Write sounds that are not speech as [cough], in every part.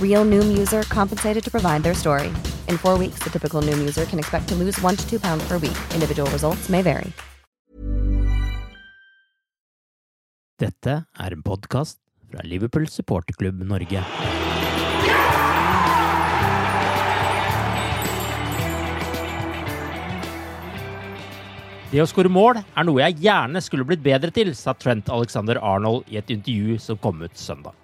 Real Noom user compensated to provide their story. In four weeks, the typical Noom user can expect to lose one to two pounds per week. Individual results may vary. Dette er en podkast fra Liverpool supporterklubb Norge. Det å skåre mål er noe jeg gjerne skulle blitt bedre til, sa Trent Alexander Arnold i et intervju som kom ut søndag.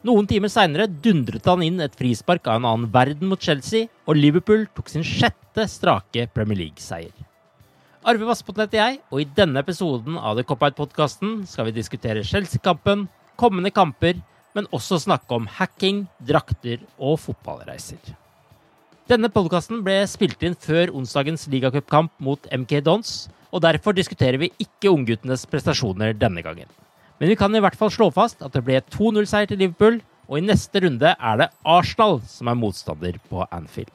Noen timer seinere dundret han inn et frispark av en annen verden mot Chelsea, og Liverpool tok sin sjette strake Premier League-seier. Arve Vassbotn heter jeg, og i denne episoden av The Cop-Out-podkasten skal vi diskutere Chelsea-kampen, kommende kamper, men også snakke om hacking, drakter og fotballreiser. Denne podkasten ble spilt inn før onsdagens ligacupkamp mot MK Dons, og derfor diskuterer vi ikke ungguttenes prestasjoner denne gangen. Men vi kan i hvert fall slå fast at det ble 2-0-seier til Liverpool, og i neste runde er det Arsenal som er motstander på Anfield.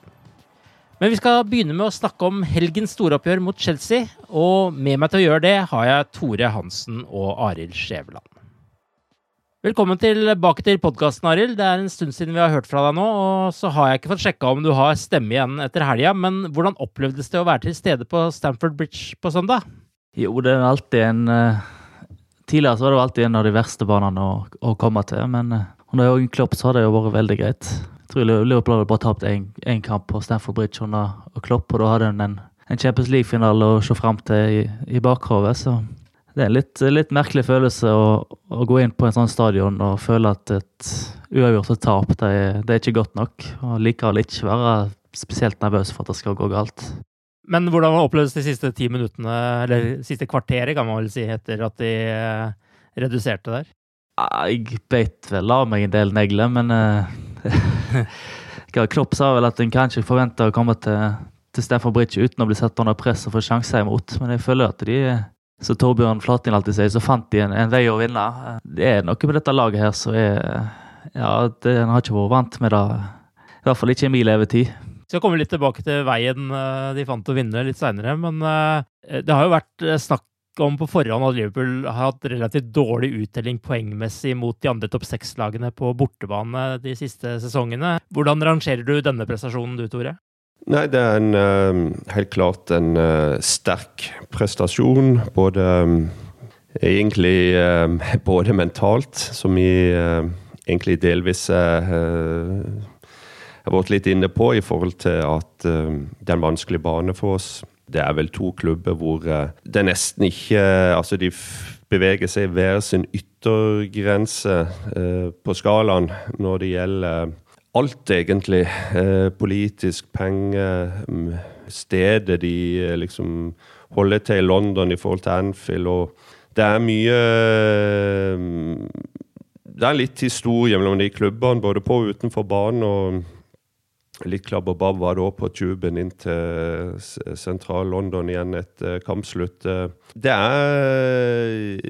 Men vi skal begynne med å snakke om helgens storoppgjør mot Chelsea, og med meg til å gjøre det har jeg Tore Hansen og Arild Skjæveland. Velkommen tilbake til podkasten, Arild. Det er en stund siden vi har hørt fra deg nå, og så har jeg ikke fått sjekka om du har stemme igjen etter helga, men hvordan opplevdes det å være til stede på Stamford Bridge på søndag? Jo, det er alltid en uh, Tidligere så var det alltid en av de verste banene å, å komme til, men uh, under Jørgen Klopp så har det jo vært veldig greit. Jeg tror Liverpool hadde bare tapt én kamp på Stamford Bridge under Klopp, og da hadde hun en, en Champions League-finale å se fram til i, i bakhodet, så det er en litt, litt merkelig følelse å, å, gå inn på en sånn stadion og føle at et uavgjort og tap det er, det er ikke godt nok. Og likevel ikke være spesielt nervøs for at det skal gå galt. Men hvordan opplevdes de siste ti minuttene, eller siste kvarteret, kan man vel si, etter at de eh, reduserte der? Jeg beit vel av meg en del negler, men [laughs] uh, Klopp sa vel at en kan ikke forvente å komme til, til Stefan Bridge uten å bli satt under press og få sjanser imot. Men jeg føler at de så Torbjørn Flatin alltid sier, så fant de en, en, vei å vinne. Det er noe med dette laget her som er Ja, en har ikke vært vant med det. I hvert fall ikke i min levetid. Skal komme litt tilbake til veien eh, de fant å vinne litt seinere, men eh, det har jo vært eh, snakk om på forhånd at Liverpool har hatt relativt dårlig uttelling poengmessig mot de andre topp seks-lagene på bortebane de siste sesongene. Hvordan rangerer du denne prestasjonen du, Tore? Nei, det er en, helt klart en sterk prestasjon. Både egentlig [laughs] både mentalt, som vi egentlig delvis har vært litt inne på, i forhold til at det er en vanskelig bane for oss. Det er vel to klubber hvor det nesten ikke Altså, de beveger seg hver sin yttergrense på skalaen når det gjelder alt, egentlig. Eh, politisk, penger, stedet de eh, liksom holder til i London i forhold til Anfield. og Det er mye Det er litt historie mellom de klubbene, både på og utenfor banen. og Litt klabb og babb var det òg på tuben inn til sentral-London igjen etter kampslutt. Det er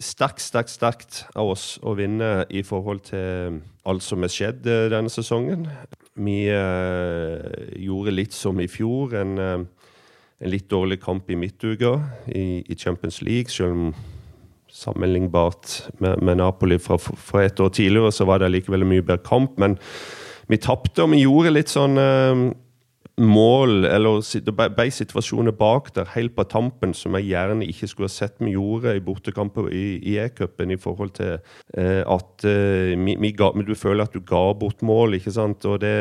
sterkt, sterkt, sterkt av oss å vinne i forhold til alt som er skjedd denne sesongen. Vi uh, gjorde litt som i fjor. En, en litt dårlig kamp i midtuka i, i Champions League, selv om sammenlignbart med, med Napoli fra, fra, et år tidligere, så var det likevel en mye bedre kamp. Men vi tapte, og vi gjorde litt sånn uh, mål, eller ble situasjoner bak der helt på tampen som jeg gjerne ikke skulle ha sett vi gjorde i bortekamper i, i E-cupen, i forhold til eh, at eh, vi, vi ga, du føler at du ga bort mål, ikke sant. og det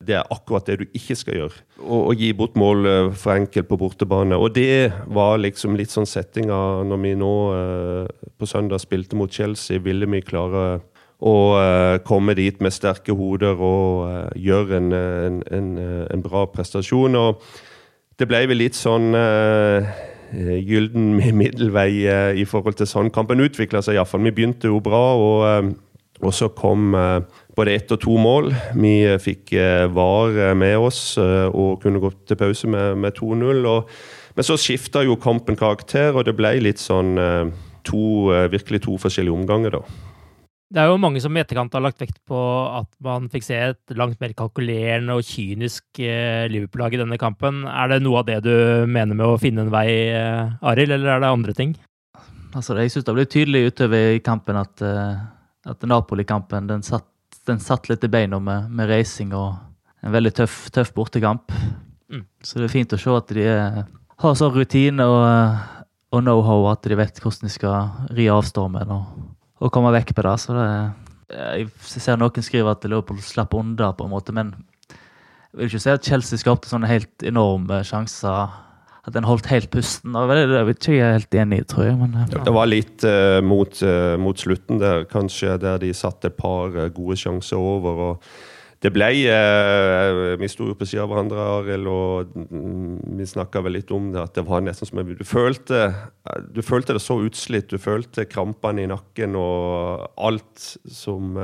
det er akkurat det du ikke skal gjøre. Å gi bort mål eh, for enkelt på bortebane. Og det var liksom litt sånn settinga når vi nå eh, på søndag spilte mot Chelsea. Ville vi klare å eh, komme dit med sterke hoder og eh, gjøre en, en, en, en, bra prestasjon. Og det ble vel litt sånn uh, gylden [laughs] middelvei uh, i forhold til sånn kampen utvikla seg iallfall. Vi begynte jo bra, og, og så kom både ett og to mål. Vi eh, fikk eh, VAR eh, med oss og kunne gå til pause med, med 2-0. Men så skifta jo kampen karakter, og det ble litt sånn to, virkelig to forskjellige omganger, da. Det er jo mange som i etterkant har lagt vekt på at man fikk se et langt mer kalkulerende og kynisk Liverpool-lag i denne kampen. Er det noe av det du mener med å finne en vei, Arild, eller er det andre ting? Altså, jeg syns det ble tydelig utover i kampen at, at Napoli-kampen den satt den satt litt i beina med, med racing og en veldig tøff, tøff bortekamp. Mm. Så det er fint å se at de er, har sånn rutine og, og know-how at de vet hvordan de skal ri av stormen og, og komme vekk på det. Så det, jeg ser noen skriver at Liverpool slapp unna, på en måte, men jeg vil ikke si at Chelsea skapte sånne helt enorme sjanser at den holdt helt pusten. Det er ikke jeg helt enig i, tror jeg. Men, ja. Det var litt uh, mot, uh, mot, slutten der, kanskje, der de satte et par uh, gode sjanser over. og det ble Vi sto jo på siden av hverandre, Arild, og mm, vi snakka vel litt om det. At det var nesten som du følte, du følte det så utslitt. Du følte krampene i nakken og alt som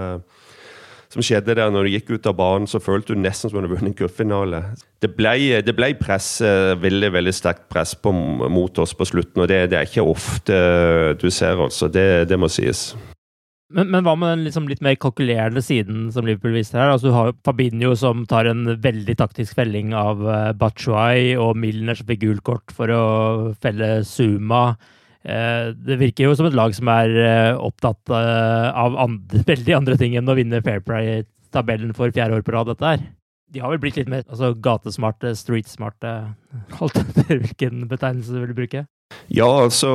som skjedde der når du gikk ut av banen, så følte du nesten som om du hadde vunnet en cupfinale. Det ble, det ble press, eh, veldig veldig sterkt press på, mot oss på slutten, og det, det, er ikke ofte du ser, altså. Det, det må sies. Men, men, hva med den liksom litt mer kalkulerende siden som Liverpool viste her? Altså, du har Fabinho som tar en veldig taktisk felling av uh, Batshuay, og Milner som fikk gult kort for å felle Zuma. Uh, det virker jo som et lag som er uh, opptatt uh, av andre, [laughs] veldig andre ting enn å vinne Fair Play-tabellen for fjerde år på rad, dette her. De har vel blitt litt mer altså, gatesmarte, streetsmarte, [laughs] alt etter hvilken betegnelse du vil bruke? Ja, altså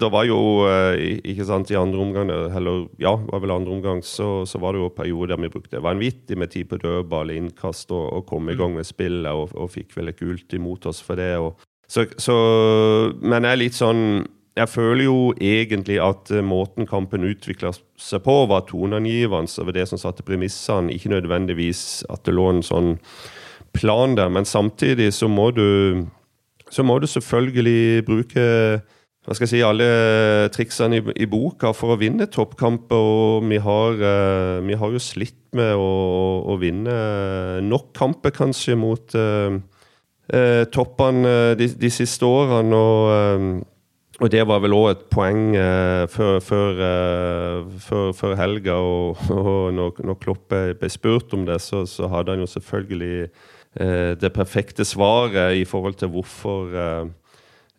Det var jo ikke sant, i andre omgang eller ja, var vel andre omgang, så, så var det jo perioder vi brukte vanvittig med tid på dødball, innkast og, og kom i gang med spillet, og, og fikk vel et gult imot oss for det. Og, så, så, men jeg er litt sånn jeg føler jo egentlig at eh, måten kampen utvikla seg på, var toneangivende over det som satte premissene. Ikke nødvendigvis at det lå en sånn plan der, men samtidig så må du, så må du selvfølgelig bruke hva skal jeg si, alle triksene i, i boka for å vinne toppkamper. Og vi har, uh, vi har jo slitt med å, å, vinne nok kamper, kanskje, mot uh, uh, toppene de, de, siste årene. og og det var vel òg et poeng eh, før, før, eh, før, før, helga. Og, [laughs] og når, når, Kloppe ble spurt om det, så, så hadde han jo selvfølgelig eh, det perfekte svaret i forhold til hvorfor eh,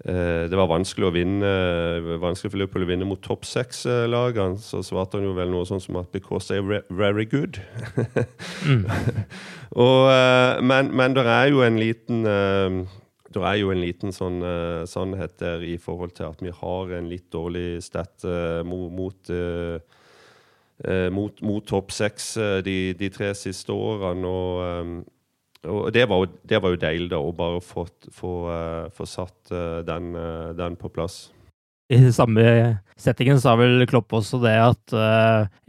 eh, det var vanskelig å vinne vanskelig for Liverpool å vinne mot topp seks-lagene. Så svarte han jo vel noe sånn som at 'because they're very good'. mm. [laughs] og, eh, men, men det er jo en liten det er jo en liten sånn sannhet der i forhold til at vi har en litt dårlig stat mot, uh, mot, mot topp seks de, de, tre siste årene. Og, og det, var jo, det, var jo, deilig da, å bare få, få, få satt den, den på plass i samme settingen sa vel Klopp også det at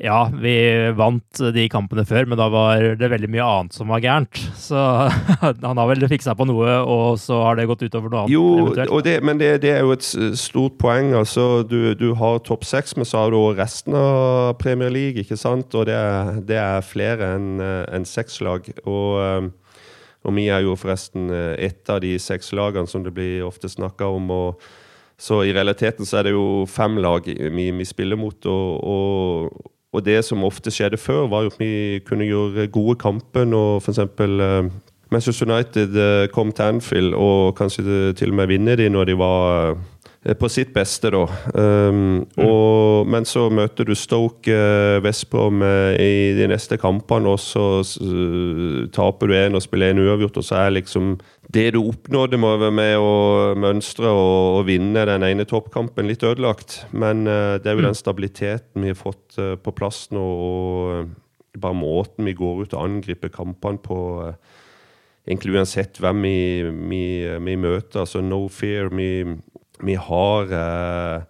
ja, vi vant de kampene før, men da var det veldig mye annet som var gærent. Så [laughs] han har vel fiksa på noe, og så har det gått utover noe annet. Jo, det, men det, det, er jo et stort poeng. altså Du, du har topp seks, men så har du resten av Premier League, ikke sant? Og det det er flere enn en seks lag. Og, eh, og vi er jo forresten eh, ett av de seks lagene som det blir ofte snakka om. og så i realiteten så er det jo fem lag vi, vi spiller mot. Og, og, og, det som ofte skjedde før, var jo at vi kunne gjøre gode kamper når f.eks. Uh, Manchester United eh, kom til Anfield og kanskje til og med vinne de når de var Eh, på sitt beste, da. Um, mm. og, men så møter du Stoke uh, Vestbrom uh, i de neste kampene, og så uh, taper du én og spiller en uavgjort, og så er liksom det du oppnådde med å mønstre og, og vinne den ene toppkampen, litt ødelagt. Men det er jo mm. den stabiliteten vi har fått på plass nå, og bare måten vi går ut og angriper kampene på egentlig uansett hvem vi, vi, vi møter. altså No fear. Vi, vi har eh,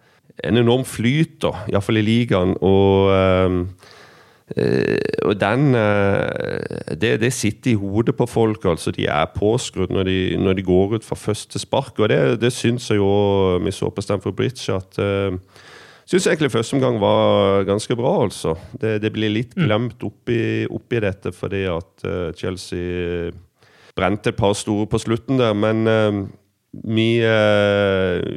en enorm flyt, da, iallfall i ligaen. Og, eh, eh, og den det, det, sitter i hodet på folk. altså De er påskrudd når de, når de går ut fra første spark. Og det, det syns jeg jo vi så på Stamford Bridge at uh, Syns egentlig første omgang var ganske bra, altså. Det, det blir litt mm. glemt oppi, oppi dette fordi at uh, Chelsea brente et par store på slutten der. Men uh, vi,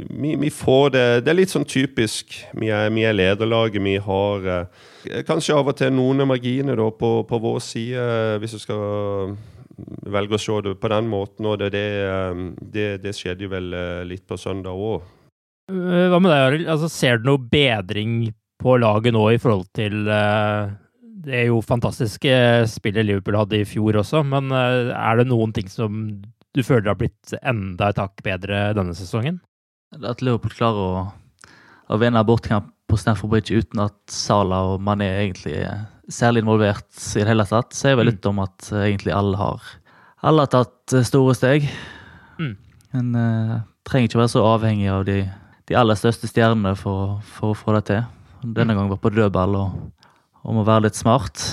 vi, vi, får det Det er litt sånn typisk. Vi er, vi er lederlaget. Vi har uh, kanskje av og til noen marginer da, på, på, vår side, hvis du skal velge å se det på den måten. Og det, det, det, det skjedde jo vel litt på søndag òg. Hva med deg, Arild? Altså, ser du noe bedring på laget nå i forhold til det er jo fantastiske spillet Liverpool hadde i fjor også, men er det noen ting som du føler det har blitt enda et hakk bedre denne sesongen? At Liverpool klarer å, å vinne bortkamp på Stanford Bridge uten at Sala og Mané egentlig er særlig involvert i det hele tatt, sier vel mm. litt om at uh, egentlig alle har, alle har tatt uh, store steg. Mm. Men uh, trenger ikke være så avhengig av de, de aller største stjernene for, for, å få det til. Denne mm. gangen var på dødball og, om å være litt smart.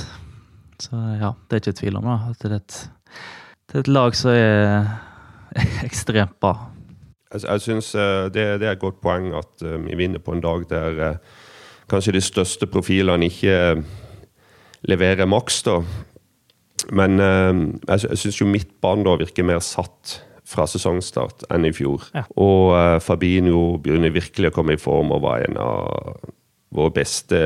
Så ja, det er ikke tvil om da, at det er et det er et lag som er [laughs] ekstremt bra. Jeg, jeg syns eh, det, det, er et godt poeng at eh, vi vinner på en dag der eh, kanskje de største profilene ikke leverer maks. da. Men jeg, jeg syns jo midtbanen da virker mer satt fra sesongstart enn i fjor. Ja. Og Fabinho begynner virkelig å komme i form og var en av vår beste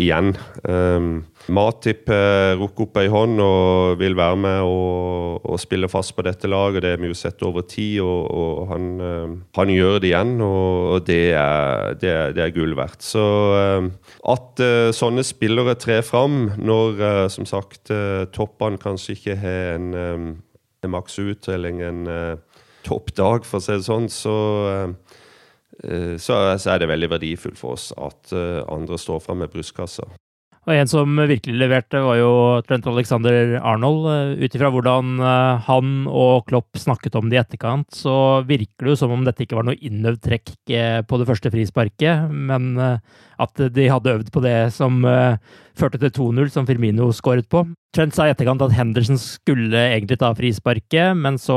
igjen. Um, Matip uh, rukker opp ei hånd og vil være med og, og, spille fast på dette laget. Det har vi jo sett over tid, og, og han, uh, han, gjør det igjen. Og, og det, er, det, er, det, er, gull verdt. Så uh, at sånne spillere trer fram når, som sagt, toppene kanskje ikke har en, um, en maksuttelling, en toppdag, for å si det sånn, så Eh, så, er det veldig verdifullt for oss at eh, andre står fram med brystkassa. Og en som virkelig leverte, var jo Trent Alexander Arnold. Eh, ut ifra hvordan han og Klopp snakket om det i etterkant, så virker det jo som om dette ikke var noe innøvd trekk på det første frisparket, men at de hadde øvd på det som førte til 2-0, som Firmino skåret på. Trent sa i etterkant at Henderson skulle egentlig ta frisparket, men så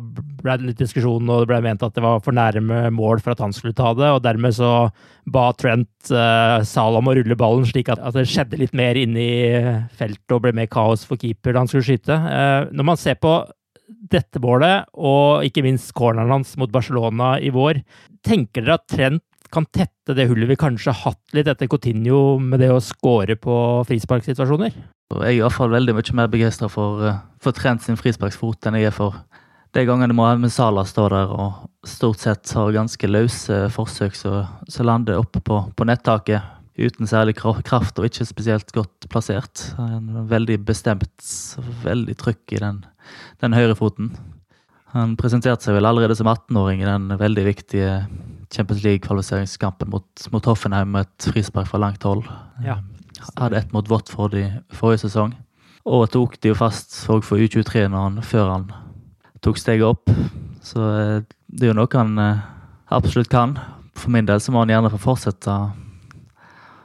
ble det litt diskusjon, og det ble ment at det var for nærme mål for at han skulle ta det, og dermed så ba Trent uh, Salah å rulle ballen, slik at, at det skjedde litt mer inne i feltet og ble mer kaos for keeper da han skulle skyte. Uh, når man ser på dette målet, og ikke minst corneren hans mot Barcelona i vår, tenker dere at Trent kan tette det hullet vi kanskje har hatt litt etter Coutinho med det å score på frisparksituasjoner? Jeg er i hvert fall veldig mye mer begeistra for, eh, for Trent sin frisparksfot enn jeg er for de gangene Mohammed Salah står der og stort sett har ganske løse forsøk som lander oppe på, på nettaket uten særlig kraft og ikke spesielt godt plassert. En veldig bestemt, veldig trykk i den, den høyrefoten. Han presenterte seg vel allerede som 18-åring i den veldig viktige Champions League-kvalifiseringskampen mot, mot, Hoffenheim med et frispark fra langt hold. Ja. Hadde ett mot Watford i forrige sesong. Og tok det jo fast for U23 når han, før han tok steget opp. Så eh, det er jo noe han eh, absolutt kan. For min del så må han gjerne få fortsette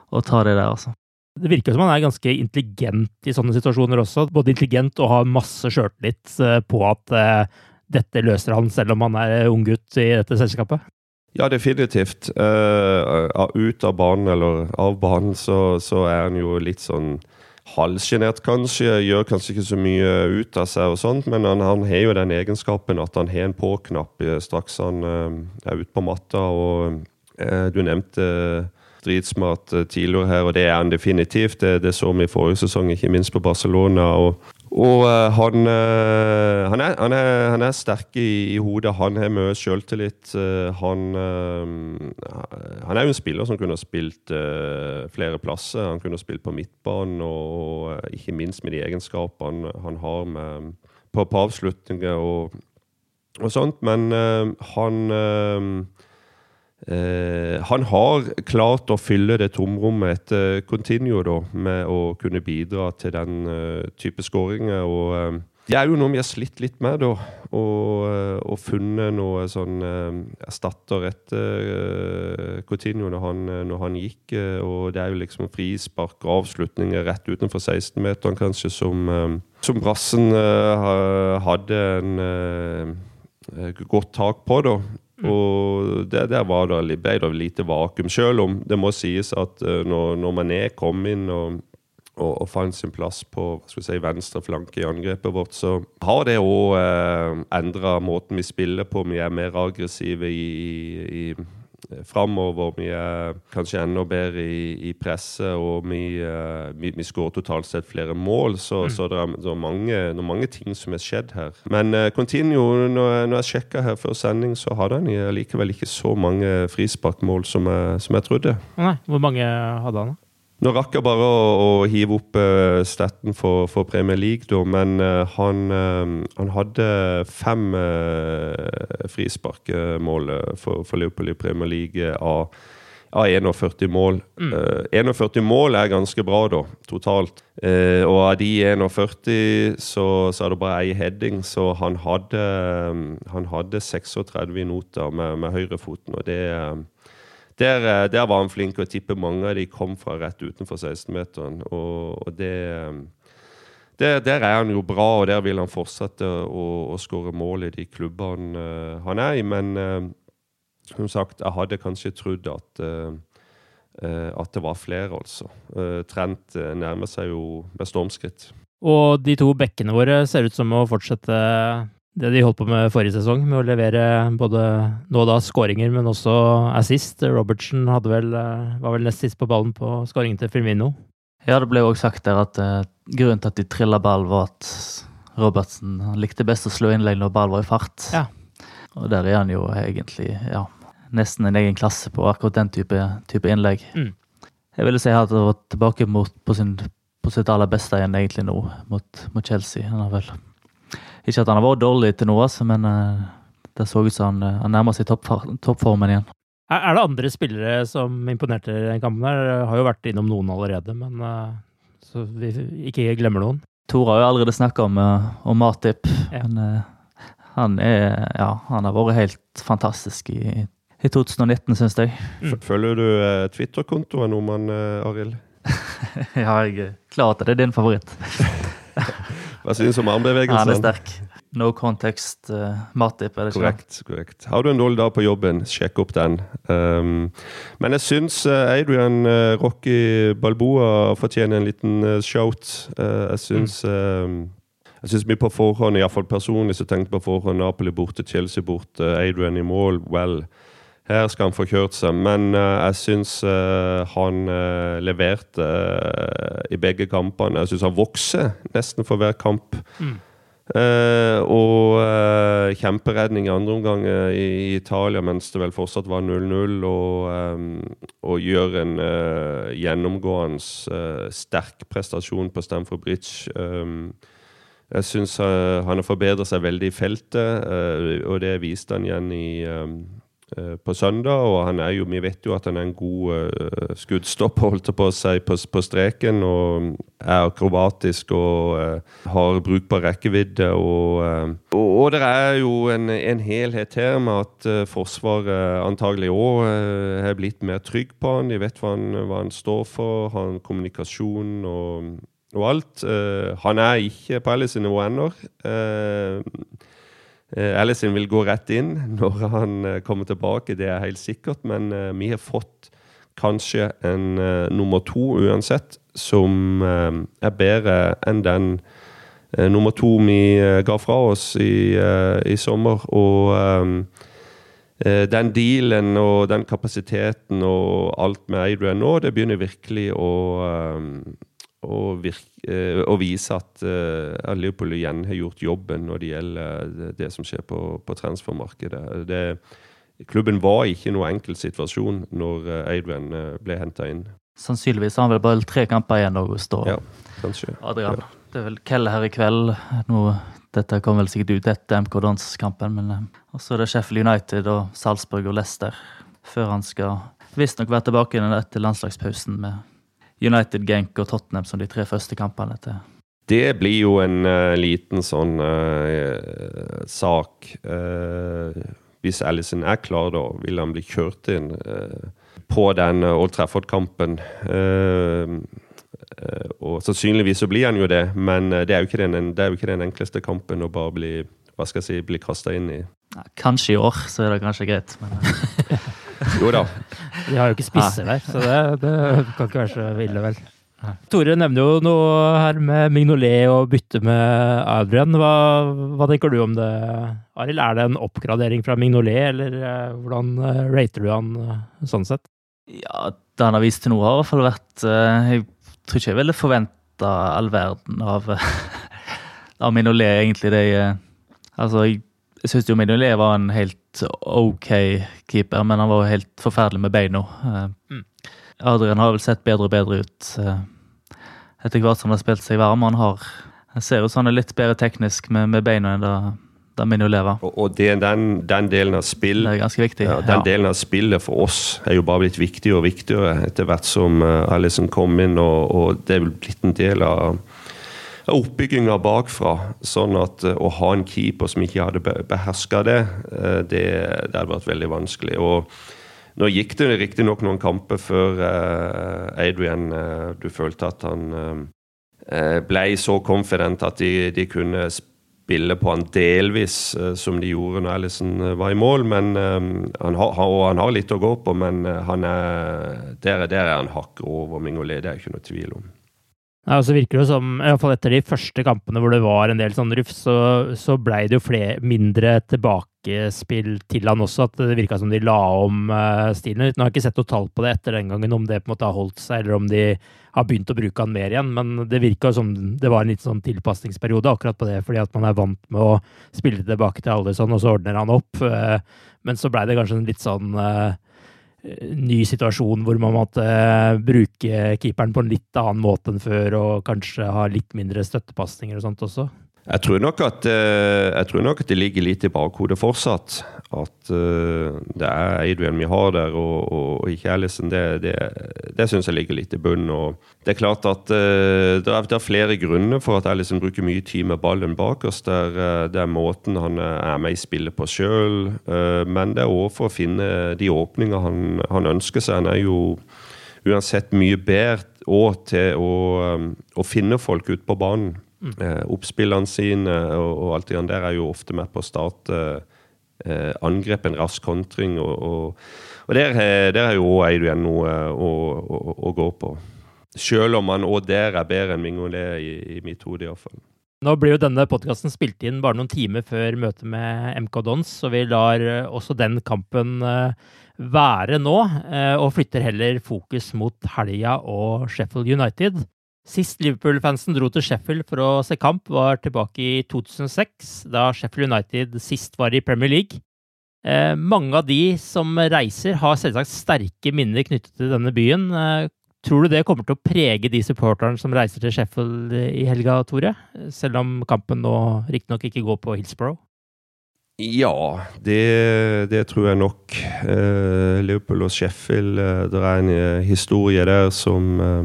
å ta det der, altså. Det virker som han er ganske intelligent i sånne situasjoner også. Både intelligent og har masse sjøltillit eh, på at dette løser han selv om han er unggutt i dette selskapet. Ja, definitivt. Uh, ut av banen, eller av banen, så, så er han jo litt sånn halvsjenert, kanskje. Gjør kanskje ikke så mye ut av seg, og sånt, men han, han har jo den egenskapen at han har en på-knapp straks han uh, er ute på matta. og uh, Du nevnte dritsmart tidligere her, og det er han definitivt. Det, det så vi i forrige sesong, ikke minst på Barcelona. og og uh, han, uh, han, er, han, er, han, er, sterk i, i hodet. Han har mye selvtillit. Uh, han, er jo en spiller som kunne ha spilt flere plasser. Han kunne ha spilt på midtbanen, og ikke minst med de egenskapene han har med, på, på avslutninger og, og, sånt. Men han Eh, han har klart å fylle det tomrommet etter Continuo da, med å kunne bidra til den uh, type skåringer. og uh, Det er jo noe vi har slitt litt med, da. Og, uh, og funnet noe sånn erstatter etter Continuo når han, når han gikk. og det er jo liksom frispark og avslutninger rett utenfor 16-meteren, kanskje, som, som Brassen hadde en godt tak på, da. Mm. Og der, der var det, ble det lite vakuum. Selv om det må sies at uh, når, når Mané kom inn og, og, og, fant sin plass på si, venstre flanke i angrepet vårt, så har det òg eh, endra måten vi spiller på. Vi er mer aggressive i, i, i framover. Vi er kanskje enda bedre i, i presset, og vi, vi, vi skårer totalt sett flere mål. Så, mm. så det, er, det, er, mange, det er mange ting som har skjedd her. Men uh, Continuo, når, når jeg sjekka her før sending, så hadde han likevel ikke så mange frisparkmål som jeg, som jeg trodde. Nei, Hvor mange hadde han? da? Nå rakk jeg bare å, å hive opp uh, staten for, for, Premier League, da, men uh, han, uh, han, hadde fem frisparkmål for, for, Liverpool i Premier League av, av 41 mål. Mm. 41 mål er ganske bra, da, totalt. og av de 41 så, så er det bare ei heading, så han hadde, han hadde 36 noter med, med høyrefoten, og det der, eh, der, var han flink, og jeg tipper mange av de kom fra rett utenfor 16-meteren. Og, og det, eh, der, der, er han jo bra, og der vil han fortsette å, å skåre mål i de klubbene uh, han er i. Men som sagt, jeg hadde kanskje trodd at, at det var flere, altså. Trent nærmer seg jo med stormskritt. Og de to bekkene våre ser ut som å fortsette det de holdt på med forrige sesong, med å levere både nå og da skåringer, men også assist. Robertsen vel, eh, var vel nest sist på ballen på skåringen til Firmino. Ja, det ble jo også sagt der at uh, grunnen til at de trilla ball, var at Robertsen likte best å slå innlegg når ball var i fart. Ja. Og der er han jo egentlig ja, nesten en egen klasse på akkurat den type, type innlegg. Mm. Jeg ville si at han var tilbake mot, på, sin, på, sitt aller beste igjen egentlig nå, mot, mot Chelsea. Han har vel ikke at han har vært dårlig til noe, altså, men uh, det så ut som han, uh, han nærmer seg toppformen topp igjen. Er, det andre spillere som imponerte i den kampen? her? Har jo vært innom noen allerede, men uh, så vi ikke glemmer noen. Tor har jo allerede snakka om, om Matip. Ja. Men han, er, ja, han har vært helt fantastisk i, i 2019, syns jeg. Mm. Følger du Twitter-kontoen om han, Arild? [laughs] ja, jeg er klar at det er din favoritt. [laughs] [laughs] Hva synes du om armbevegelsen? Han er sterk. No context uh, Matip, er det ikke korrekt, korrekt. Har du en dårlig dag på jobben, sjekk opp den. Um, men jeg syns uh, Adrian uh, Rocky Balboa fortjener en liten uh, shout. Uh, jeg syns mm. Jeg syns mye på forhånd, iallfall personlig, så tenkte på forhånd Napoli borte, Chelsea borte, Adrian i mål. Well, her skal han få kjørt seg. Men uh, jeg syns uh, han uh, leverte i begge kampene. Jeg syns han vokser nesten for hver kamp. Mm. og kjemperedning i andre omgang i Italia mens det vel fortsatt var 0-0. Og, um, og, gjør en gjennomgående sterk prestasjon på Stamford Bridge. Um, jeg syns han har forbedret seg veldig i feltet, og det viste han igjen i um, Eh, på søndag. Og han er jo, vi vet jo at han er en god uh, skuddstopper, holdt på å si, på, på, streken. Og er akrobatisk og uh, har brukbar rekkevidde. Og, uh, og, og, det er jo en, en helhet her med at Forsvaret antagelig òg har blitt mer trygg på han. De vet hva han, hva han står for, har kommunikasjon og, og alt. han er ikke på Alice nivå ennå. Eh, Alison vil gå rett inn når han eh, kommer tilbake, det er helt sikkert. Men uh, vi har fått kanskje en nummer to uansett, som er bedre enn den nummer to vi ga fra oss i, i sommer. Og den dealen og den kapasiteten og alt med Adrian nå, det begynner virkelig å og, virke, og vise at, at, Liverpool igjen har gjort jobben når det gjelder det som skjer på, på transfermarkedet. Det, klubben var ikke noe enkel situasjon når Adrian ble henta inn. Sannsynligvis har han vel bare tre kamper igjen, August og ja, kanskje. Adrian. Ja. Det er vel Kelle her i kveld. Nå, dette kommer vel sikkert ut etter MK Dons-kampen. men også er det Sheffield United og Salzburg og Leicester før han skal visstnok være tilbake igjen etter landslagspausen med United, Genk og Tottenham som de tre første kampene. til det blir jo en uh, liten sånn uh, sak. Uh, hvis Alison er klar, da vil han bli kjørt inn på den Old Trafford-kampen. og sannsynligvis så blir han jo det, men det er jo ikke den, det jo ikke den enkleste kampen å bare bli hva skal jeg si, bli kasta inn i. Kanskje i år, så er det kanskje greit. Men [laughs] [laughs] Jo da. De har jo ikke spisser der, så det, det kan ikke være så ille, vel. Tore nevner jo noe her med Mignolet og bytte med Adrian. Hva, hva tenker du om det, Arild? Er det en oppgradering fra Mignolet, eller uh, hvordan uh, rater du han uh, sånn sett? Ja, Det han har vist til nå, har i hvert fall vært Jeg tror ikke jeg ville forventa all verden av, [laughs] av Mignolet, egentlig. Det, altså, jeg jeg syns Mignolet var en helt OK keeper, men han var jo helt forferdelig med beina. Eh, mm. Adrian har vel sett bedre og bedre ut eh, etter hvert som han har spilt seg varm. Han har, jeg ser ut som han er litt bedre teknisk med, med beina enn da, da Mignolet var. Og, og det, den, den, delen av spill, det er ganske viktig. Ja, den ja. delen av spillet for oss er jo bare blitt viktigere og viktigere etter hvert som uh, Alison kom inn, og, og det er blitt en del av oppbygginga bakfra. Sånn at eh, å ha en keeper som ikke hadde beherska det, eh, det, det, hadde vært veldig vanskelig. Og nå gikk det riktignok noen kamper før eh, Adrian Du følte at han ble så confident at de, de kunne spille på han delvis som de gjorde når Alison var i mål. men han har, Og han har litt å gå på, men han er, der, der er han hakket over Mingolé, det er ikke noe tvil om. Ja, så virker det som, i hvert fall etter de første kampene hvor det var en del sånn rufs, så, så blei det jo flere, mindre tilbakespill til han også. At det virka som de la om uh, stilen. Nå har jeg ikke sett noe tall på det etter den gangen, om det på en måte har holdt seg, eller om de har begynt å bruke han mer igjen. Men det virka som det var en litt sånn tilpasningsperiode akkurat på det, fordi at man er vant med å spille tilbake til alle sånn, og så ordner han opp. Uh, men så blei det kanskje en litt sånn uh, ny situasjon hvor man måtte eh, bruke keeperen på en litt annen måte enn før, og kanskje ha litt mindre støttepasninger og sånt også? Jeg tror, at, eh, jeg tror nok at det ligger litt i bakhodet fortsatt. At uh, det er Adrian vi har der, og, og ikke Alison. Det, det, det syns jeg ligger litt i bunnen. Og det er klart at uh, det, er, det, er, flere grunner for at Alison bruker mye tid med ballen bak oss. Der, det er måten han er med i spillet på sjøl, men det er òg for å finne de åpninger han, han, ønsker seg. Han er jo uansett mye bedre òg til å, å finne folk ute på banen. Mm. Eh, oppspillene sine og, og, alt det der er jo ofte med på å starte eh, angrep, en rask kontring. Og, og, og der, der, er jo òg Adrian noe å, å, å, gå på. Selv om han òg der er bedre enn Mingolé i, i mitt hode, iallfall. Nå blir jo denne podkasten spilt inn bare noen timer før møtet med MK Dons, så vi lar eh, også den kampen eh, være nå, eh, og flytter heller fokus mot helga og Sheffield United. Sist Liverpool-fansen dro til Sheffield for å se kamp, var tilbake i 2006, da Sheffield United sist var i Premier League. Eh, mange av de som reiser, har selvsagt sterke minner knyttet til denne byen. Eh, tror du det kommer til å prege de supporterne som reiser til Sheffield i helga, Tore? Selv om kampen nå riktignok ikke går på Hillsborough? Ja, det, det, tror jeg nok. Eh, Liverpool og Sheffield, eh, det er en eh, historie der som eh,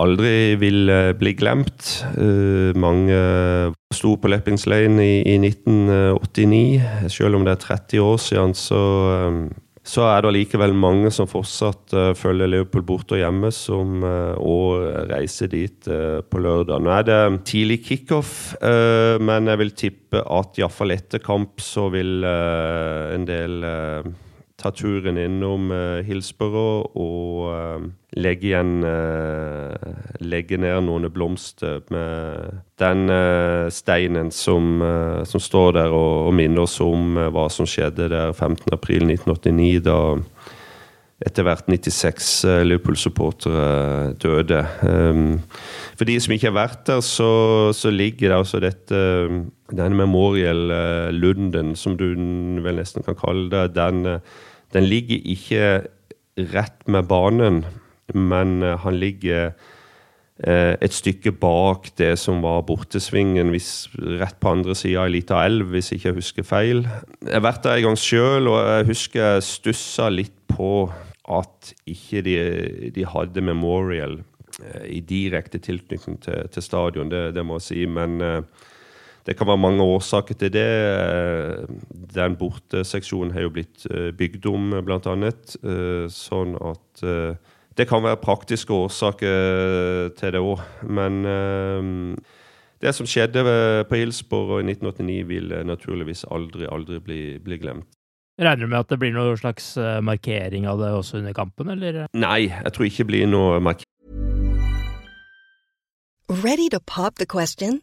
aldri vil eh, bli glemt. Uh, mange sto på Leppings Lane i, i, 1989. Selv om det er 30 år siden, så, um, så er det likevel mange som fortsatt følger Leopold borte og hjemme, som uh, og reiser dit på lørdag. Nå er det tidlig kickoff, men jeg vil tippe at iallfall etter kamp så vil en del ta turen innom Hillsborough og legge igjen uh, Legge ned noen blomster med den uh, steinen som, uh, som, står der og, og minner oss om hva som skjedde der 15.4.1989, da etter hvert 96 Liverpool-supportere døde. For de som ikke har vært der, så, så ligger det altså dette Denne Memorial-lunden, som du vel nesten kan kalle det, den, den ligger ikke rett med banen, men han ligger Eh, et stykke bak det som var bortesvingen, hvis, rett på andre sida ei lita elv, hvis ikke jeg husker feil. Jeg har vært der en gang sjøl, og jeg husker jeg stussa litt på at ikke de, de hadde Memorial eh, i direkte tilknytning til, til stadion, det, det, må jeg si. Men eh, det kan være mange årsaker til det. Den borteseksjonen har jo blitt bygd om, blant annet. Sånn at det kan være praktiske årsaker til det òg, men det som skjedde på Hillsborough i 1989, vil naturligvis aldri, aldri bli, bli glemt. Regner du med at det blir noen slags eh, markering av det også under kampen, eller? Nei, jeg tror ikke det blir noe markering. Ready to pop the question?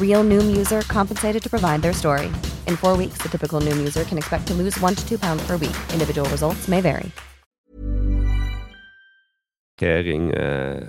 Real Noom user compensated to provide their story. In four weeks, the typical Noom user can expect to lose one to two pounds per week. Individual results may vary. Kering, uh,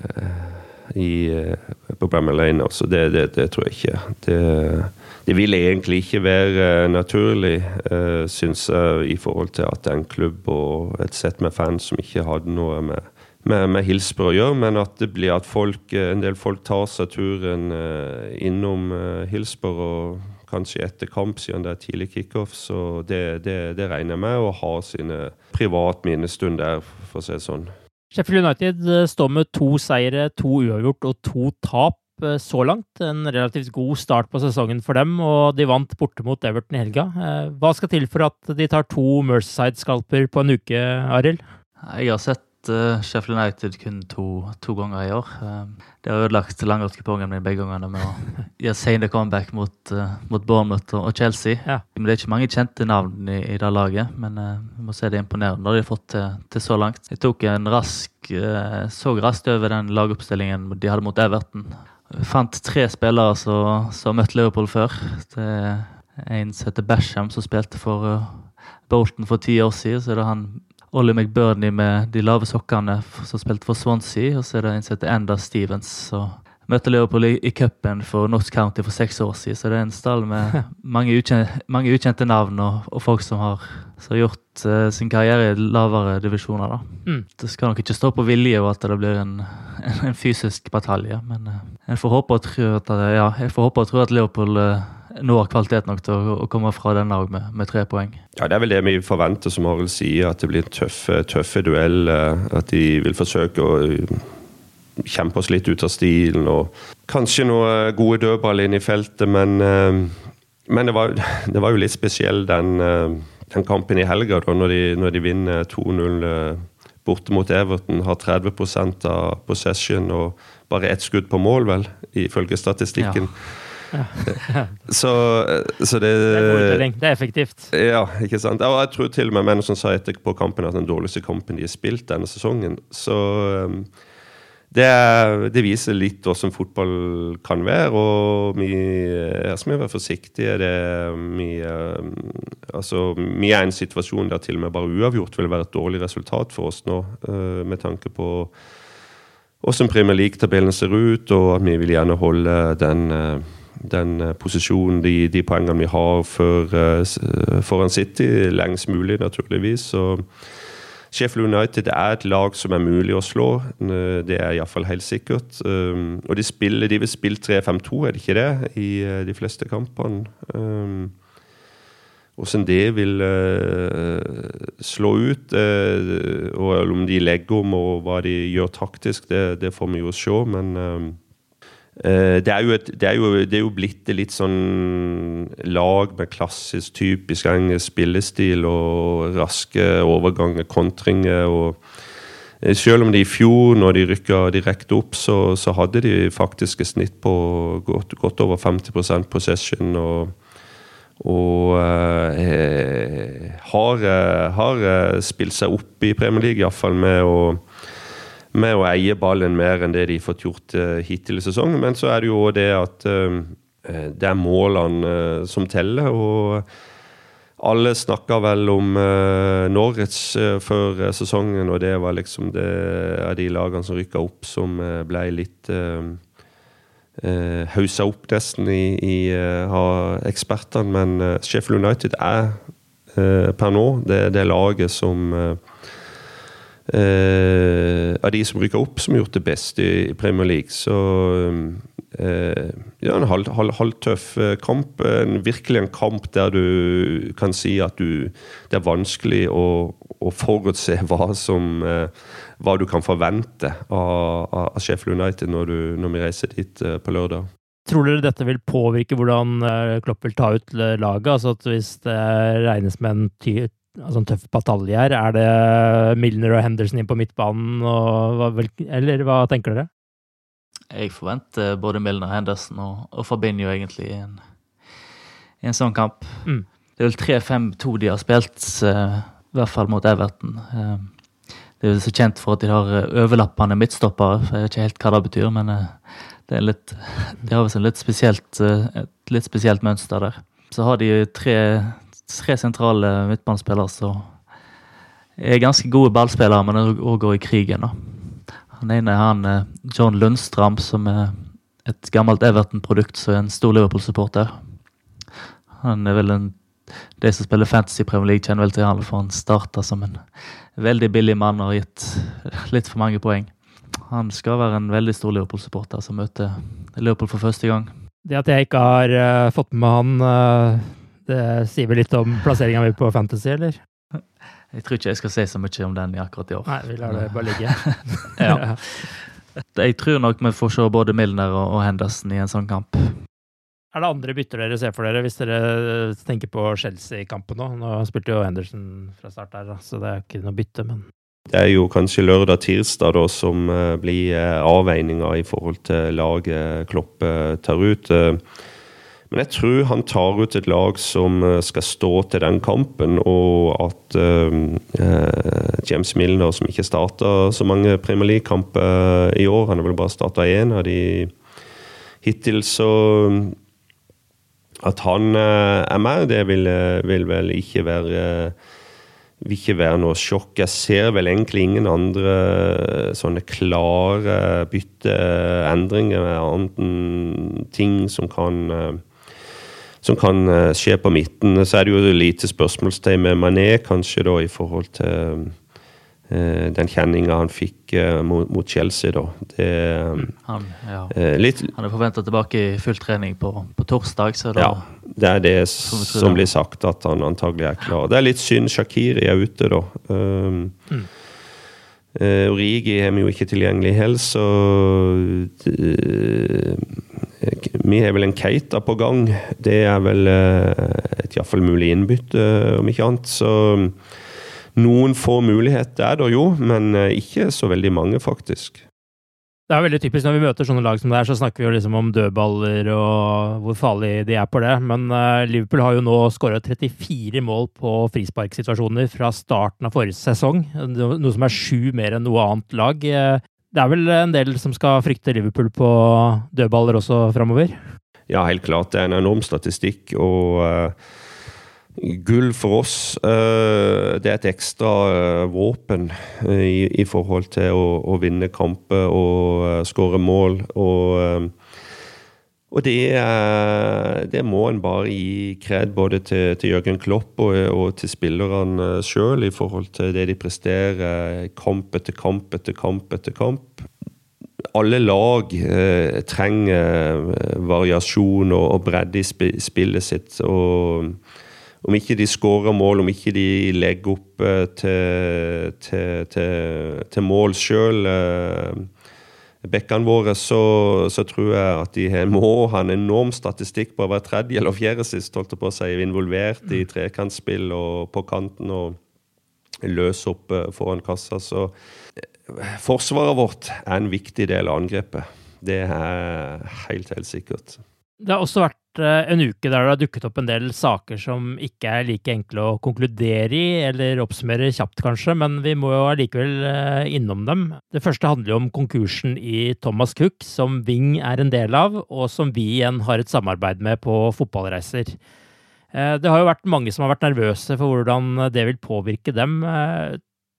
i, uh, på Bramall Lane, altså. Det, det, det, tror jeg ikke. Det, det vil egentlig ikke være naturlig, uh, syns jeg, i forhold til at det er en klubb og et sett med fans som ikke hadde noe med med, med Hilsbro å gjøre, men at det blir at folk, en del folk tar seg turen eh, innom eh, og kanskje etter kamp, siden det er tidlig kickoff. Så det, det, det regner jeg med, å ha sine privat minnestund der, for å si det sånn. Sheffield United eh, står med to seire, to uavgjort og to tap eh, så langt. En relativt god start på sesongen for dem, og de vant borte mot Everton i helga. Eh, hva skal til for at de tar to Merceside-skalper på en uke, Arild? Jeg har sett uh, Sheffield United kun to, to, ganger i år. Uh, de har ødelagt langrennskupongen min begge gangene med å [laughs] gjøre sene comeback mot, uh, mot Bournemouth og, Chelsea. Ja. Men Det er ikke mange kjente navn i, i det laget, men vi må si det er imponerende det de har fått til, til, så langt. Jeg tok en rask, så raskt over den lagoppstillingen de hadde mot Everton. Jeg fant tre spillere som har møtt Liverpool før. Det er en som heter Basham, som spilte for Bolton for ti år siden. Så er det han Ollie McBurney med de lave sokkene som spilte for Swansea. Og så er det en som heter Enda Stevens som møtte Liverpool i, i cupen for Notts County for seks år siden. Så det er en stall med [laughs] mange, ukjente, mange ukjente navn og, og, folk som har, som har gjort uh, sin karriere i lavere divisjoner. da. Mm. Det skal nok ikke stå på vilje og at det blir en, en, en fysisk batalje, men uh, jeg får håpe og tro at, ja, jeg får håpe og tro at Liverpool uh, nå har kvalitet nok til å, å komme fra denne òg med, med, tre poeng. Ja, Det er vel det vi forventer, som Arild sier, at det blir en tøff, tøffe duell. At de vil forsøke å kjempe oss litt ut av stilen. og Kanskje noe gode dødball inn i feltet, men, eh, men det, var, [laughs] det, var, jo litt spesiell den, eh, den kampen i helga, da, når de, når de vinner 2-0 eh, borte mot Everton. Har 30 av possession og bare ett skudd på mål, vel, ifølge statistikken. Ja. Ja. [laughs] så, så, det Det er god utdeling. Det er effektivt. Ja, ikke sant. Og jeg tror til og med menn som sa etterpå kampen at den dårligste kampen de har spilt denne sesongen. Så det, det, viser litt hvordan fotball kan være, og vi, her skal vi være forsiktige. Det, vi, eh, altså, vi er i en situasjon der til og med bare uavgjort vil være et dårlig resultat for oss nå, eh, med tanke på hvordan Premier League-tabellen ser ut, og at vi vil gjerne holde den, eh, den posisjonen, de, de, poengene vi har for, foran City, lengst mulig, naturligvis. Så Sheffield United er et lag som er mulig å slå. Eh, det er iallfall helt sikkert. Um, og de, spiller, de vil spille 3-5-2, er det ikke det, i eh, de fleste kampene? Hvordan det vil uh, slå ut, uh, og om de legger om og hva de gjør taktisk, det, det får vi jo se. Men um, Eh, det er, et, det, er jo, det er, jo, blitt litt sånn lag med klassisk, typisk engelsk spillestil og raske overganger, kontringer. og eh, selv om de i fjor, når de rykka direkte opp, så, så hadde de faktisk et snitt på godt, godt over 50% possession. og og eh, har, har, spilt seg opp i Premier League, iallfall med å med å eie ballen mer enn det de har fått gjort uh, hittil i sesongen. Men så er det jo det at uh, det er målene uh, som teller. og alle snakka vel om uh, Norwich før sesongen, og det var liksom det av de lagene som rykka opp, som ble litt uh, uh, opp nesten i, i uh, ekspertene. Men Sheffield United er per nå det, det laget som eh, av de som rykker opp, som har gjort det best i, Premier League. Så eh, ja, en halvtøff halv, halv eh, kamp. En, virkelig en kamp der du kan si at du, det er vanskelig å, å forutse hva, som, eh, hva du kan forvente av, av Sheffield United når, du, når, vi reiser dit eh, på lørdag. Tror dere dette vil påvirke hvordan Klopp vil ta ut laget? Altså at Hvis det regnes med en ty altså en tøff batalje her. Er det Milner og Henderson inn på midtbanen, og, eller hva tenker dere? Jeg forventer både Milner, Henderson og, og Fabinho egentlig i en, en sånn kamp. Mm. Det er vel 3-5-2 de har spilt, uh, i hvert fall mot Everton. Uh, det er jo så kjent for at de har eh, overlappende midtstoppere. Jeg vet ikke helt hva det betyr, men det er litt, de har visst et litt spesielt mønster der. Så har de tre tre sentrale midtbanespillere som er ganske gode ballspillere, men òg går i krigen. da. Han ene er han eh, John Lundstram, som er et gammelt Everton-produkt, som er en stor Liverpool-supporter. Han er vel en De som spiller Fantasy Premier League, kjenner vel til han, for han starta som en veldig billig mann og har gitt litt for mange poeng. Han skal være en veldig stor Liverpool-supporter som møter Liverpool for første gang. Det at jeg ikke har uh, fått med han uh det sier vel litt om plasseringa mi på Fantasy, eller? Jeg tror ikke jeg skal si så mye om den i akkurat i år. Nei, vi lar det bare ligge. [laughs] ja. Jeg tror nok vi får se både Milner og Henderson i en sånn kamp. Er det andre bytter dere ser for dere, hvis dere tenker på Chelsea-kampen nå? Nå spilte jo Henderson fra start der, så det er ikke noe bytte, men Det er jo kanskje lørdag-tirsdag da som eh, blir eh, avveininga i forhold til laget Klopp tar ut. Men jeg tror han tar ut et lag som eh, skal stå til den kampen, og at uh, James Milner, som ikke starta så mange Premier League-kamper i år Han har vel bare starta én av de hittil, så At han er med, det vil, vil, vel ikke være vil ikke være noe sjokk. Jeg ser vel egentlig ingen andre sånne klare bytteendringer, annet enn ting som kan som kan skje på midten. Så er det jo lite spørsmålstegn med Mané, kanskje, da, i forhold til Eh, den kjenninga han fikk eh, mot, Chelsea, da. Det, han, ja. Eh, litt, han er forventa tilbake i full trening på, på torsdag. Så da, ja, det er det som blir sagt, at han antagelig er klar. Det er litt synd Shakiri er ute, da. Um, mm. Origi er vi jo ikke tilgjengelig heller, så Vi har vel en Keita på gang. Det er vel uh, et iallfall mulig innbytte, om ikke annet. Så noen få muligheter er det jo, men eh, ikke så veldig mange, faktisk. Det er veldig typisk når vi møter sånne lag som det er, så snakker vi jo liksom om dødballer og hvor farlig de er på det. Men Liverpool har jo nå skåra 34 mål på frisparksituasjoner fra starten av forrige sesong. Noe som er sju mer enn noe annet lag. Det er vel en del som skal frykte Liverpool på dødballer også framover? Ja, helt klart. Det er en enorm statistikk. og... Uh, Gull for oss, uh, det er et ekstra uh, våpen i, i forhold til å, å vinne kamper og skåre mål. Og, og det, det, må en bare gi kred både til, til Jørgen Klopp og, og til spillerne sjøl i forhold til det de presterer kamp etter kamp etter kamp etter kamp. Alle lag eh, trenger variasjon og, og bredde i spillet sitt. og om ikke de skårer mål, om ikke de legger opp eh, til, til, til, til mål sjøl, eh, bekkene våre, så, så, tror jeg at de må ha en enorm statistikk på være tredje eller fjerde sist, holdt jeg på å si, involvert i trekantspill og på kanten og løs opp eh, foran kassa. Så forsvaret vårt er en viktig del av angrepet. Det er helt, helt sikkert. Det har også vært Eh, en uke der det har dukket opp en del saker som ikke er like enkle å konkludere i, eller oppsummere kjapt, kanskje, men vi må jo allikevel eh, innom dem. Det første handler jo om konkursen i Thomas Cook, som Ving er en del av, og som vi igjen har et samarbeid med på fotballreiser. Eh, det har jo vært mange som har vært nervøse for hvordan det vil påvirke dem.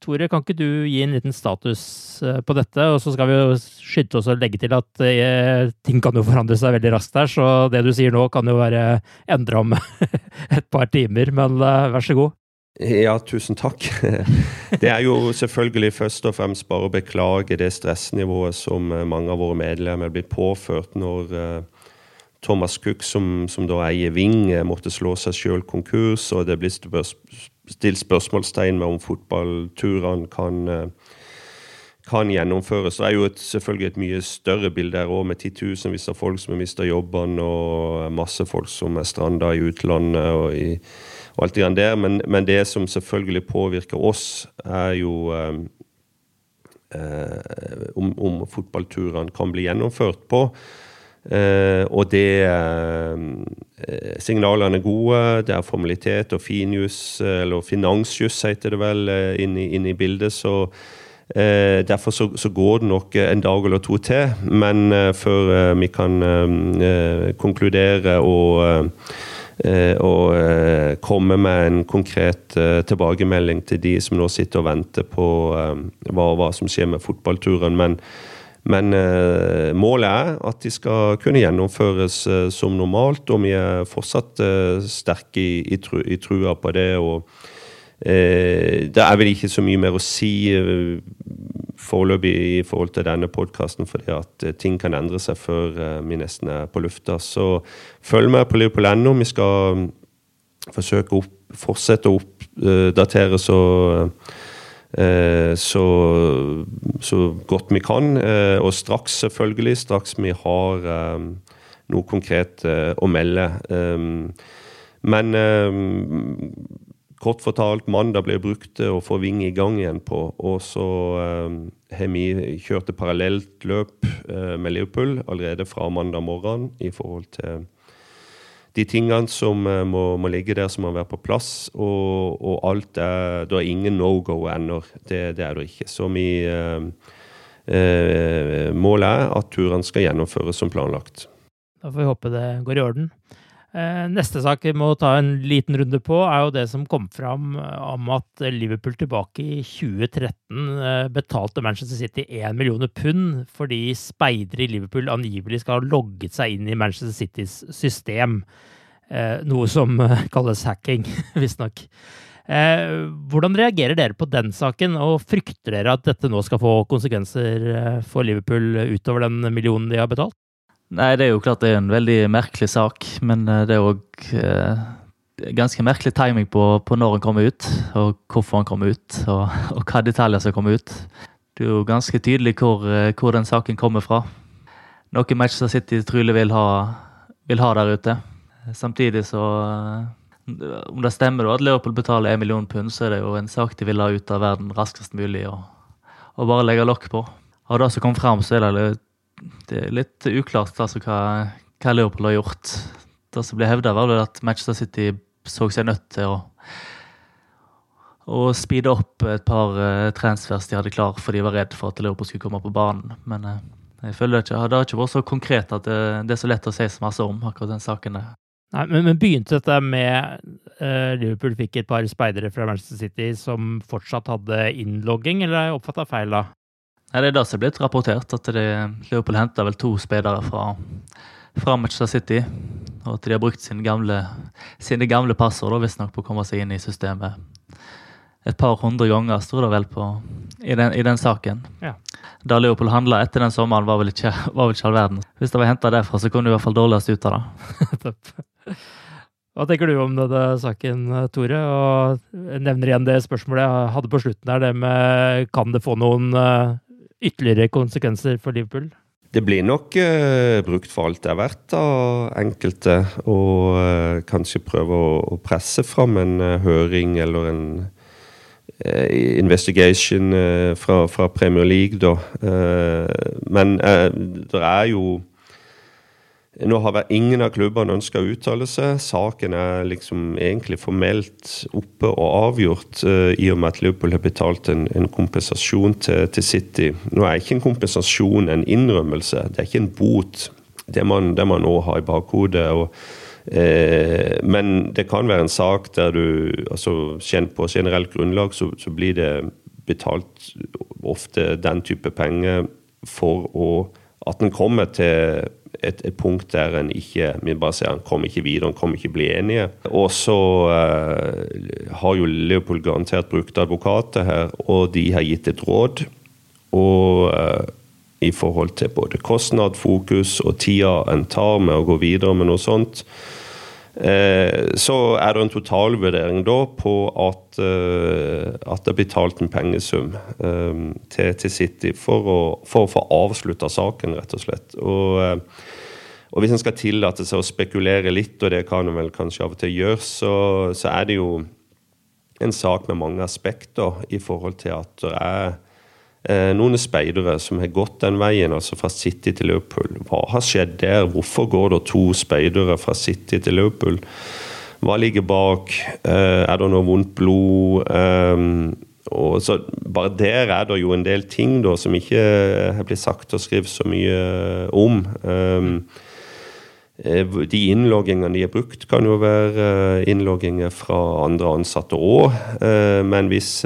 Tore, kan ikke du gi en liten status eh, på dette? Og så skal vi jo skynde oss å legge til at eh, ting kan jo forandre seg veldig raskt her, så det du sier nå kan jo være endra om [laughs] et par timer. Men eh, vær så god. Ja, tusen takk. [laughs] Det er jo selvfølgelig først og fremst bare å beklage det stressnivået som mange av våre medlemmer blir påført når Thomas Cook, som, som da eier Ving, måtte slå seg sjøl konkurs, og det blir stilt spørsmålstegn med om fotballturene kan, eh, kan gjennomføres. Det er jo et, selvfølgelig et mye større bilde her òg, med titusenvis av folk som har mista jobbene, og masse folk som er stranda i utlandet og, i, og alt det grann der. Men, men, det som selvfølgelig påvirker oss, er jo eh, eh om, om fotballturene kan bli gjennomført på. Uh, og det uh, Signalene er gode. Det er formalitet og finjus, eller finansjus heter det vel, inne, inn, inn, i bildet. Så derfor så, så, går det nok en dag eller to til. Men før vi kan konkludere og og komme med en konkret tilbakemelding til de som nå sitter og venter på hva, hva som skjer med fotballturen. Men men eh, målet er at de skal kunne gjennomføres eh, som normalt, og vi er fortsatt eh, sterke i, i, tru, i, trua på det. og eh, Det er vel ikke så mye mer å si eh, foreløpig i forhold til denne podkasten, fordi at eh, ting kan endre seg før vi nesten er på lufta. Så følg med på Liverpool.no. Vi skal mm, forsøke å fortsette å oppdatere så så, så, godt vi kan. Eh, og straks, selvfølgelig, straks vi har eh, noe konkret å melde. Men kort fortalt, mandag ble brukt å få Ving i gang igjen på. Og så har vi kjørt et parallelt løp med Liverpool allerede fra mandag morgen i forhold til de tingene som eh, må, må, ligge der, som må være på plass. Og, og alt er Det er ingen no go ennå. Det, det, er det ikke. Så vi eh, eh, Målet er at turene skal gjennomføres som planlagt. Da får vi håpe det går i orden. Eh, neste sak vi må ta en liten runde på, er jo det som kom fram eh, om at Liverpool tilbake i 2013 eh, betalte Manchester City 1 millioner pund fordi speidere i Liverpool angivelig skal ha logget seg inn i Manchester Citys system. Noe som kalles hacking, [laughs] visstnok. Hvordan reagerer dere på den saken, og frykter dere at dette nå skal få konsekvenser for Liverpool utover den millionen de har betalt? Nei, det er jo klart det er en veldig merkelig sak, men eh, det er òg eh, ganske merkelig timing på, på, når den kommer ut, og hvorfor den kommer ut, og, [laughs] og hva detaljer som kommer ut. Det er jo ganske tydelig hvor, eh, hvor den saken kommer fra. Noen Manchester City trolig vil ha, vil ha der ute. Samtidig så eh, Om det stemmer at Liverpool betaler 1 million pund, så er det jo en sak de vil ha ut av verden raskest mulig og, og bare legge lokk på. Av det som kom fram, så er det det er litt uklart altså, hva, hva Liverpool har gjort. Det som ble hevda, var at Manchester City så seg nødt til å å speede opp et par uh, transfers de hadde klar, for de var redd for at Liverpool skulle komme på banen. Men uh, jeg føler ikke, det har ikke vært så konkret at det, det, er så lett å si så masse om akkurat den saken. Nei, men, men begynte dette med uh, Liverpool fikk et par speidere fra Manchester City som fortsatt hadde innlogging, eller har jeg oppfatta feil da? Ja, det er det som er blitt rapportert, at det, Liverpool henta vel to spillere fra, fra, Manchester City. Og at de har brukt sine gamle, sine gamle passord visstnok på å komme seg inn i systemet. Et par hundre ganger, sto det vel på i den, i den saken. Ja. Da Liverpool handla etter den sommeren, var vel ikke, var vel ikke all verden. Hvis det var henta derfra, så kunne du i hvert fall dårligst ut av det. [laughs] Hva tenker du om denne saken, Tore? Og jeg nevner igjen det spørsmålet jeg hadde på slutten der, det med kan det få noen eh, ytterligere konsekvenser for Liverpool? Det blir nok uh, brukt for alt det er verdt av enkelte. Og uh, kanskje prøve å, å, presse fram en uh, høring eller en investigation fra, fra, Premier League, da. men det er jo nå har ingen av klubbene ønska å uttale seg. Saken er liksom egentlig formelt oppe og avgjort, uh, i og med at Liverpool har betalt en, en kompensasjon til, til, City. Nå er ikke en kompensasjon en innrømmelse, det er ikke en bot. Det man, det man nå har i bakhodet. og Eh, men det kan være en sak der du altså På generelt grunnlag så, så blir det betalt ofte den type penger for å, at en kommer til et, et, punkt der en ikke vi bare ser han kommer ikke videre, han kommer ikke bli enige. Og så uh, har jo Leopold garantert brukt advokater her, og de har gitt et råd. Og uh, i forhold til både kostnad, fokus og tida en tar med å gå videre med noe sånt, Eh, så er det en totalvurdering da på at, eh, at det er betalt en pengesum eh, til, til, City for å, for å få avslutta saken, rett og slett. Og, og hvis en skal tillate seg å spekulere litt, og det kan en vel kanskje av og til gjøre, så, så er det jo en sak med mange aspekter i forhold til at det er eh, noen speidere som har gått den veien, altså fra City til Liverpool. Hva har skjedd der? Hvorfor går det to speidere fra City til Liverpool? Hva ligger bak? Eh, er det noe vondt blod? Eh, og så Bare der er det jo en del ting da, som ikke har blitt sagt og skrevet så mye om. De innloggingene de har brukt, kan jo være innlogginger fra andre ansatte òg. Men hvis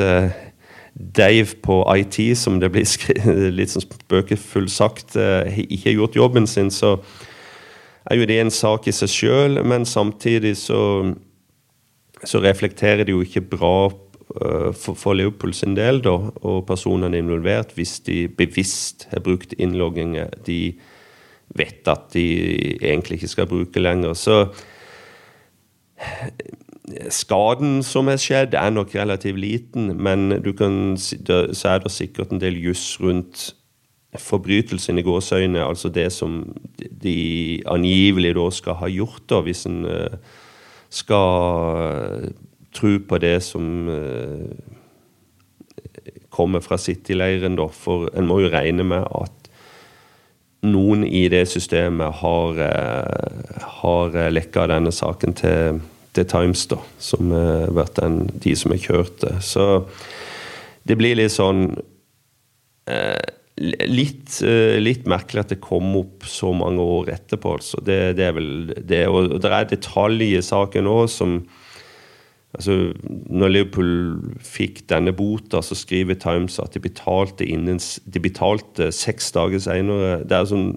Dave på IT, som det blir [laughs] litt sånn spøkefullt sagt, eh, ikke har gjort jobben sin, så er jo det en sak i seg sjøl. Men samtidig så, så, reflekterer det jo ikke bra eh, for, for Leopold sin del, da, og personene involvert, hvis de bevisst har brukt innlogginger de vet at de egentlig ikke skal bruke lenger. Så Skaden som har skjedd, er nok relativt liten, men du kan, så er det sikkert en del juss rundt forbrytelsen i gåseøyne, altså det som de angivelig da skal ha gjort, da, hvis en uh, skal tro på det som uh, kommer fra City-leiren, da. For en må jo regne med at noen i det systemet har, har lekka denne saken til The Times, da, som har vært den, de som har kjørt det. Så det blir litt sånn eh, litt, eh, litt, merkelig at det kom opp så mange år etterpå. Altså. Det, det, er vel det. Og det er detaljer i saken òg som altså, Når Liverpool fikk denne bota, så skriver Times at de betalte, innen, de betalte seks dager senere. Det er sånn,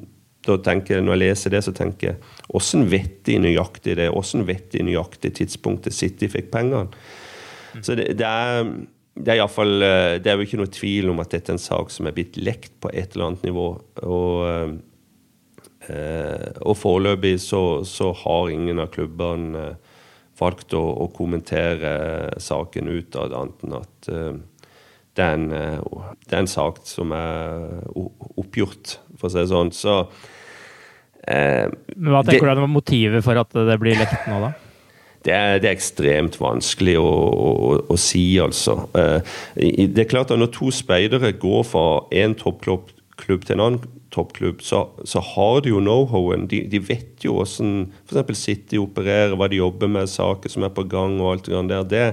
da tenker jeg, Når jeg leser det, så tenker jeg hvordan vet de nøyaktig det? Hvordan vet de nøyaktig tidspunktet City fikk pengene? Så det, det er det er, fall, eh, det er jo ikke noe tvil om at dette er en sak som er blitt lekt på et eller annet nivå. Og, eh, og foreløpig så, så, har ingen av klubbene eh, valgt å, å, kommentere saken ut av det annet enn at det er, en, det er en sak som er oppgjort, for å si det sånn. Så eh, Men Hva tenker det, du er motivet for at det blir lekt nå, da? [laughs] Det er, det er, ekstremt vanskelig å, å, å, si, altså. Eh, det er klart at Når to speidere går fra én toppklubb til en annen toppklubb, så, så har de jo know-howen. De, de, vet jo hvordan f.eks. City opererer, hva de jobber med, saker som er på gang og alt det der. Det,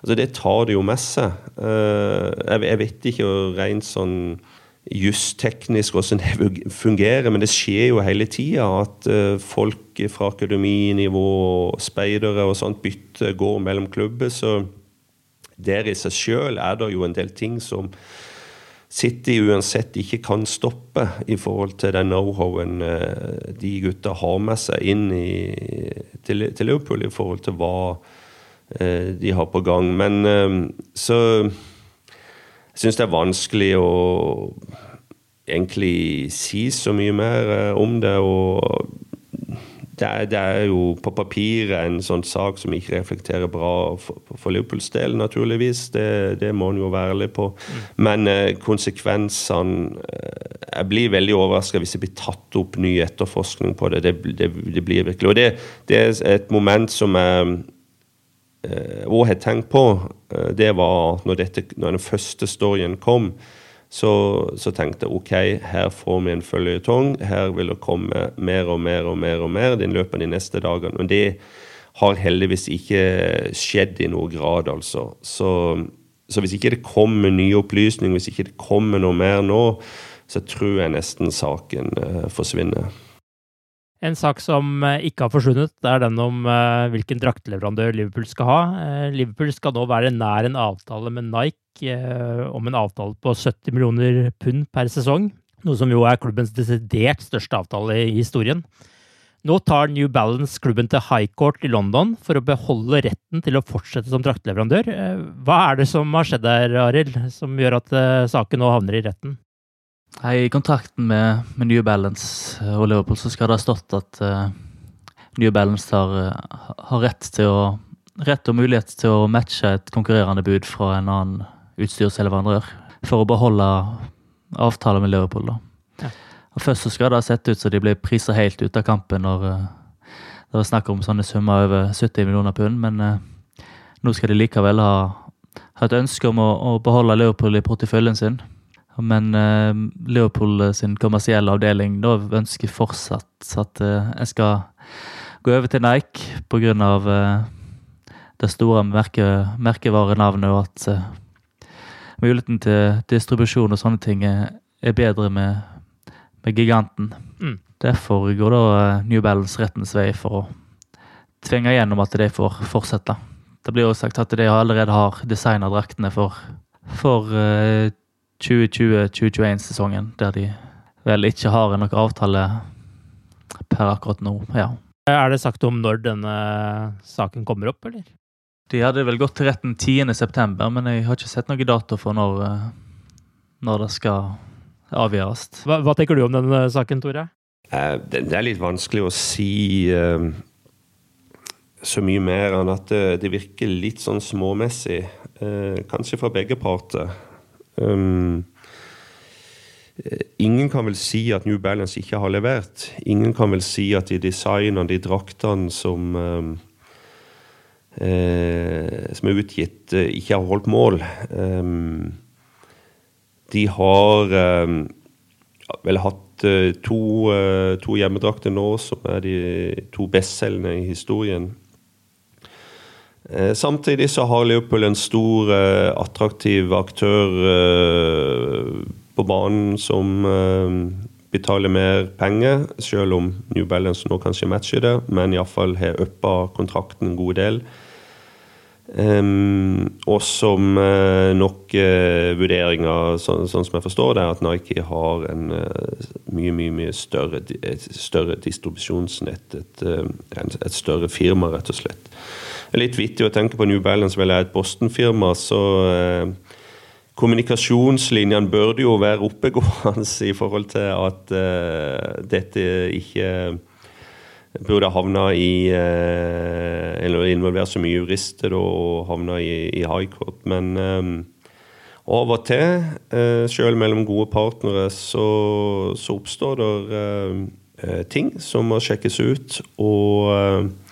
altså det tar de jo med seg. Eh, jeg, jeg vet ikke rent sånn justeknisk hvordan det fungerer, men det skjer jo hele tida at uh, folk fra akademinivå, speidere og sånt bytter, går mellom klubber. Så der i seg sjøl er det jo en del ting som City uansett ikke kan stoppe i forhold til den know-howen uh, de gutta har med seg inn i, til, til, Liverpool i forhold til hva uh, de har på gang. Men så syns det er vanskelig å egentlig si så mye mer eh, om det. og det er, det er, jo på papiret en sånn sak som ikke reflekterer bra for, for Liverpools del, naturligvis. Det, det, må en jo være ærlig på. Men eh, konsekvensene eh, Jeg blir veldig overraska hvis det blir tatt opp ny etterforskning på det. Det, det blir virkelig. Og det, er et moment som jeg òg jeg har tenkt på. Eh, det var når, dette, når den første storyen kom så, så, tenkte jeg ok, her får vi en føljetong. Her vil det komme mer og mer og mer og mer i løpet av de neste dagene. Men det har heldigvis ikke skjedd i noe grad, altså. Så, så hvis ikke det kommer nye opplysninger, hvis ikke det kommer noe mer nå, så tror jeg nesten saken uh, forsvinner. En sak som eh, ikke har forsvunnet, er den om uh, hvilken draktleverandør Liverpool skal ha. Uh, Liverpool skal nå være nær en avtale med Nike om en avtale på 70 millioner pund per sesong. Noe som jo er klubbens desidert største avtale i historien. Nå tar New Balance klubben til High Court i London for å beholde retten til å fortsette som draktleverandør. Hva er det som har skjedd der, Arild, som gjør at saken nå havner i retten? I kontrakten med, med, New Balance eh, og Liverpool så skal det ha stått at uh, New Balance har, uh, har rett, å, rett og mulighet til å matche et konkurrerende bud fra en annen utstyrsleverandør for å beholde avtalen med Liverpool. Ja. Først så skal det ha sett ut som de ble prisa helt ut av kampen når uh, det var snakk om sånne summer over 70 millioner pund, men nå skal de likevel ha, ha et ønske om å, å beholde Liverpool i porteføljen sin. Men uh, Liverpool sin kommersielle avdeling da ønsker fortsatt at uh, jeg skal gå over til Nike pga. Uh, det store merke, merkevarenavnet, og at uh, muligheten til distribusjon og sånne ting er, bedre med, med giganten. Mm. Derfor går da New Balance rettens vei for å tvinge gjennom at de får fortsette. Det blir også sagt at de allerede har designa draktene for, for 2020-2021-sesongen, der de vel ikke har noen avtale per akkurat nå. ja. Er det sagt om når denne saken kommer opp, eller? De hadde vel gått til retten 10.9, men jeg har ikke sett noen dato for når, eh, når det skal avgjøres. Hva, hva, tenker du om denne saken, Tore? Eh, det, er litt vanskelig å si uh, så mye mer enn at det, det virker litt sånn småmessig. Kanskje for begge parter. Um, ingen kan vel si at New Balance ikke har levert. Ingen kan vel si at de designene, de draktene som um, eh, som er utgitt, eh, ikke har holdt mål. Um, de har vel hatt uh, to, to, hjemmedrakter nå som er de to bestselgende i historien. Eh, samtidig så har Liverpool en stor, eh, attraktiv aktør eh, på banen som betaler mer penger, selv om New Balance nå kanskje matcher det, men iallfall har uppa kontrakten en god del. Og som nok vurderinger, så, sånn som jeg forstår det, at Nike har en mye mye, mye større, et større distribusjonsnett. Et, et, et, større firma, rett og slett. Er litt vittig å tenke på New Balance, vel er et Boston-firma, så kommunikasjonslinjene burde jo være oppegående i forhold til at dette ikke burde havna i eh, Eller involvere så mye jurister og havna i, i high court. Men um, av og til, uh, selv mellom gode partnere, så, så oppstår det uh, ting som må sjekkes ut. Og uh,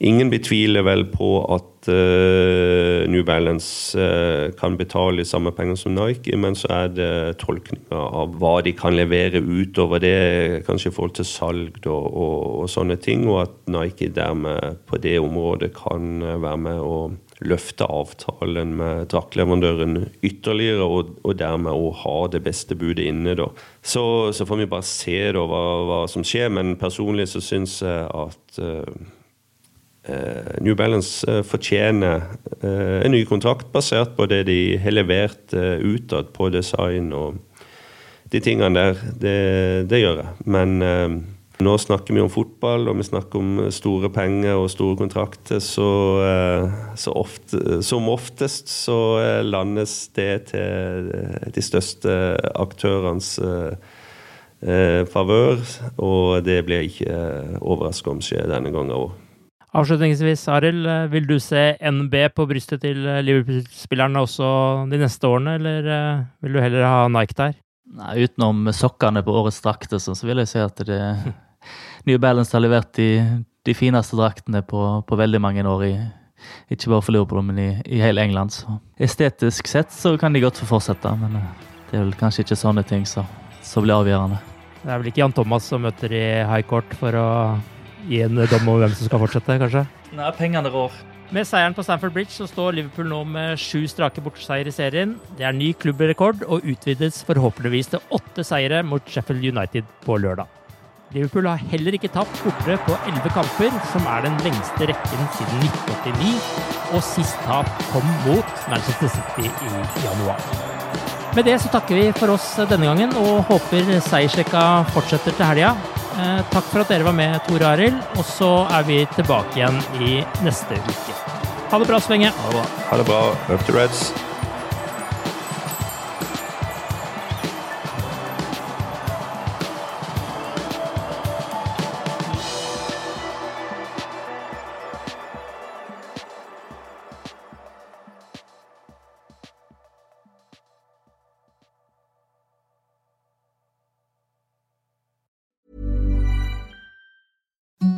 ingen betviler vel på at uh, New Balance uh, kan betale samme penger som Nike, men så er det tolkninger av hva de kan levere utover det, kanskje i forhold til salg og, og, og, sånne ting, og at Nike dermed på det området kan uh, være med å løfte avtalen med draktleverandøren ytterligere, og, og dermed å ha det beste budet inne. Da. Så, så får vi bare se da, hva, hva, som skjer, men personlig så syns jeg at Eh, New Balance eh, fortjener eh, en ny kontrakt basert på det de har levert utad på design og de tingene der. Det, det gjør jeg. Men nå snakker vi om fotball, og vi snakker om store penger og store kontrakter. Så, så ofte, som oftest så landes det til de største aktørenes favør. Og det blir jeg ikke overraska om skjer denne gangen òg. Avslutningsvis, Arild, eh, vil du se NB på brystet til eh, Liverpool-spillerne også de neste årene, eller eh, vil du heller ha Nike der? Nei, Utenom sokkene på årets drakter, så vil jeg si at det [laughs] New Balance har levert de, de fineste draktene på, på, veldig mange år. I, ikke bare for Liverpool, men i, i hele England. Så estetisk sett så kan de godt få fortsette, men det er vel kanskje ikke sånne ting som blir avgjørende. Det er vel ikke Jan Thomas som møter i high court for å gi en dom over hvem som skal fortsette, kanskje? Nei, pengene rår. Med seieren på Stamford Bridge så står Liverpool nå med sju strake borteseier i serien. Det er ny klubbrekord og utvides forhåpentligvis til åtte seire mot Sheffield United på lørdag. Liverpool har heller ikke tapt borte på elleve kamper, som er den lengste rekken siden 1989, og sist tap kom mot Manchester City i januar. Med det så takker vi for oss denne gangen og håper seiersrekka fortsetter til helga. Eh, takk for at dere var med, Tore Arild. Og så er vi tilbake igjen i neste uke. Ha det bra, Svenge. Ha det bra. Ha det bra. Up to Reds.